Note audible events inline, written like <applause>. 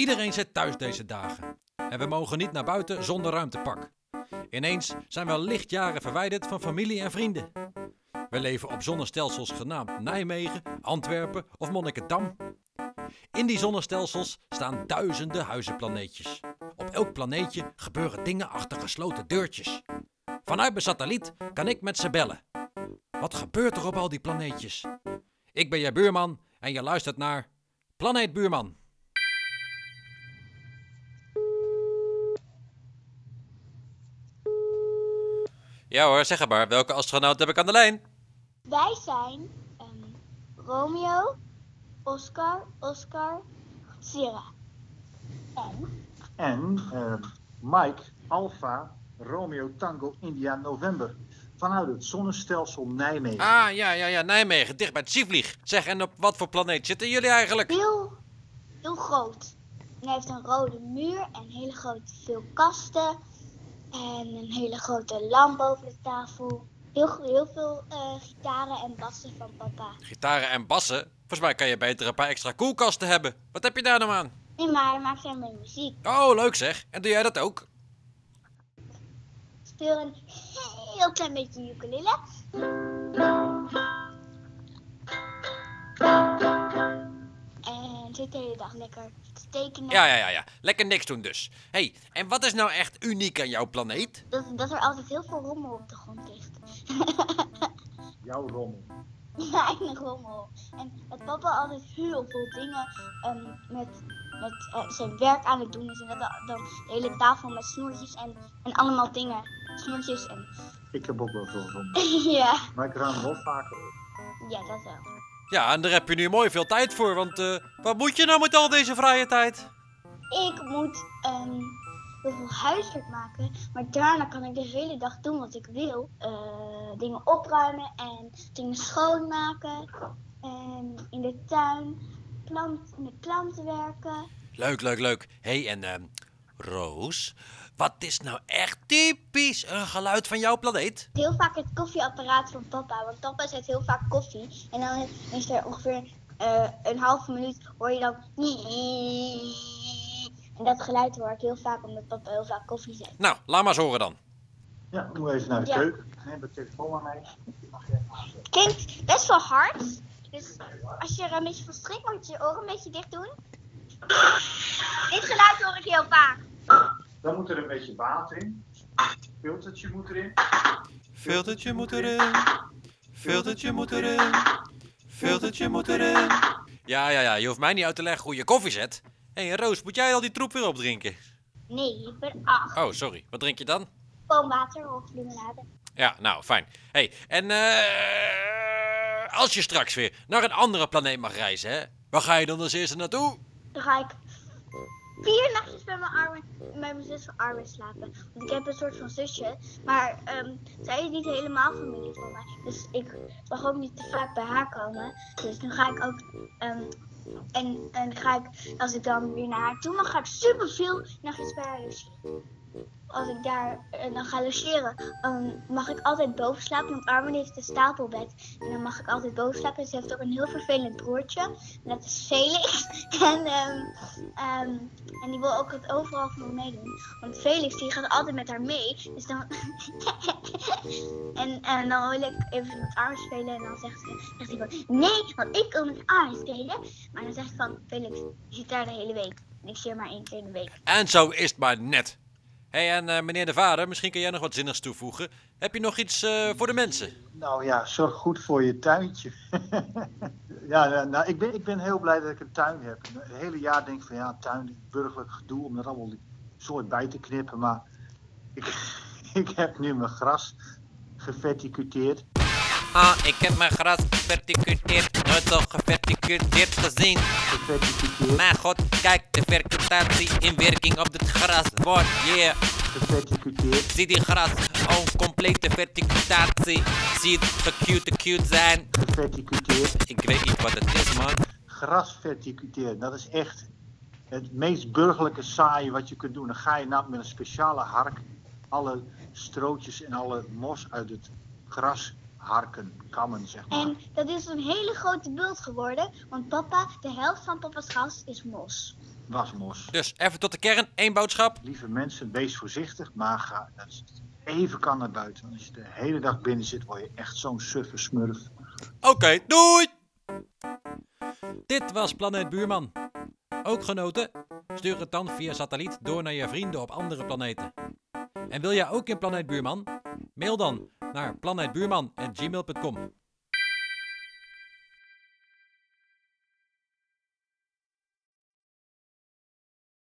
Iedereen zit thuis deze dagen. En we mogen niet naar buiten zonder ruimtepak. Ineens zijn we lichtjaren verwijderd van familie en vrienden. We leven op zonnestelsels genaamd Nijmegen, Antwerpen of Monnikendam. In die zonnestelsels staan duizenden huizenplaneetjes. Op elk planeetje gebeuren dingen achter gesloten deurtjes. Vanuit mijn satelliet kan ik met ze bellen. Wat gebeurt er op al die planeetjes? Ik ben je buurman en je luistert naar Planeet Buurman. Ja hoor, zeg maar. Welke astronaut heb ik aan de lijn? Wij zijn ehm, Romeo, Oscar, Oscar, Sierra. En En eh, Mike, Alpha, Romeo, Tango, India, November. Vanuit het zonnestelsel Nijmegen. Ah, ja, ja, ja, Nijmegen, dicht bij het Zievlieg. Zeg, en op wat voor planeet zitten jullie eigenlijk? heel, heel groot. En hij heeft een rode muur en hele grote veel kasten. En een hele grote lamp boven de tafel. Heel, heel veel eh, gitaren en bassen van papa. Gitaren en bassen? Volgens mij kan je beter een paar extra koelkasten hebben. Wat heb je daar nou aan? Nee, maar hij maakt daarmee muziek. Oh, leuk zeg. En doe jij dat ook? Ik speel een heel klein beetje ukulele. Zit de hele dag lekker te tekenen. Ja, ja, ja, ja. Lekker niks doen dus. hey, en wat is nou echt uniek aan jouw planeet? Dat, dat er altijd heel veel rommel op de grond ligt. <laughs> Jouw rommel. Weinig rommel. En dat papa altijd heel veel dingen ehm, met, met eh, zijn werk aan het doen is. En dat dan dan de hele tafel met snoertjes en, en allemaal dingen. Snoertjes en... Ik heb ook wel veel rommel. <laughs> ja, Maar ik ruim wel vaker op. ja, dat wel. Ja, en daar heb je nu mooi veel tijd voor, want eh, wat moet je nou met al deze vrije tijd? Ik moet ehm, heel veel huiswerk maken, maar daarna kan ik de hele dag doen wat ik wil. Eh, dingen opruimen en dingen schoonmaken. En in de tuin plant, met planten werken. Leuk, leuk, leuk. hey, en ehm, Roos, wat is nou echt typisch een geluid van jouw planeet? Heel vaak het koffieapparaat van papa, want papa zet heel vaak koffie. En dan is er ongeveer eh, een halve minuut hoor je dan... <laughs> En dat geluid hoor ik heel vaak omdat papa heel vaak koffie zet. Nou, laat maar eens horen dan. Ja, moet even naar de Ja. keuken. Neem de telefoon aan mij. klinkt best wel hard. Dus als je er een beetje van schrikt, moet je je oren een beetje dicht doen. Dit geluid hoor ik heel vaak. Dan moet er een beetje water in. Filtertje moet erin. Filtertje moet erin. Filtertje moet erin. Filtertje moet erin. Ja, ja, ja. Je hoeft mij niet uit te leggen hoe je koffie zet. Hé, hey, Roos, moet jij al die troep weer opdrinken? Nee, ik ben acht. Oh, sorry. Wat drink je dan? Gewoon water of limonade. Ja, nou, fijn. hey, en eh, als je straks weer naar een andere planeet mag reizen, hè? Waar ga je dan als eerste naartoe? Dan ga ik vier nachtjes bij mijn, armen, bij mijn zus van Arwen slapen. Want ik heb een soort van zusje. Maar ehm, zij is niet helemaal familie van mij. Dus ik mag ook niet te vaak bij haar komen. Dus nu ga ik ook... ehm, en, en ga ik, als ik dan weer naar haar toe mag, ga ik super veel bij haar logeren. Als ik daar eh, dan ga logeren, mag ik altijd boven slapen. Want Armin heeft een stapelbed. En dan mag ik altijd boven slapen. Ze heeft ook een heel vervelend broertje. En dat is Felix. <laughs> En, ehm, ehm, en die wil ook het overal voor me meedoen. Want Felix die gaat altijd met haar mee. Dus dan. <laughs> en, en dan wil ik even met Armin spelen. En dan zegt, ze, van: Nee, want ik wil met Armin spelen. Maar dan zegt van: Felix, je zit daar de hele week. En ik zie maar één keer in de week. En zo is het maar net. Hey, en eh, meneer de vader, misschien kun jij nog wat zinnigs toevoegen. Heb je nog iets eh, voor de mensen? Nou ja, zorg goed voor je tuintje. <laughs> ja, nou, nou, ik, ben, ik ben heel blij dat ik een tuin heb. Het hele jaar denk ik van ja, tuin, burgerlijk gedoe om er allemaal soort bij te knippen. Maar ik, <laughs> ik heb nu mijn gras geverticuteerd. Ah, ik heb mijn gras geverticuteerd. Nooit zo geverticuteerd gezien. Mijn god, kijk de verticutatie in werking op het gras. Wordt, yeah. Zie die gras, oh, complete verticutatie. Zie het gecute cute zijn. Ik weet niet wat het is, man. Gras verticuteren, dat is echt het meest burgerlijke saaie wat je kunt doen. Dan ga je nou met een speciale hark alle strootjes en alle mos uit het gras harken, kammen, zeg maar. En dat is een hele grote bult geworden, want papa, de helft van papa's gras is mos. Wasmos. Dus even tot de kern, één boodschap. Lieve mensen, wees voorzichtig, maar ga even kan naar buiten. Want als je de hele dag binnen zit, word je echt zo'n suffe smurf. Oké, doei! Dit was Planeet Buurman. Ook genoten? Stuur het dan via satelliet door naar je vrienden op andere planeten. En wil jij ook in Planeet Buurman? Mail dan naar planeetbuurman.gmail.com.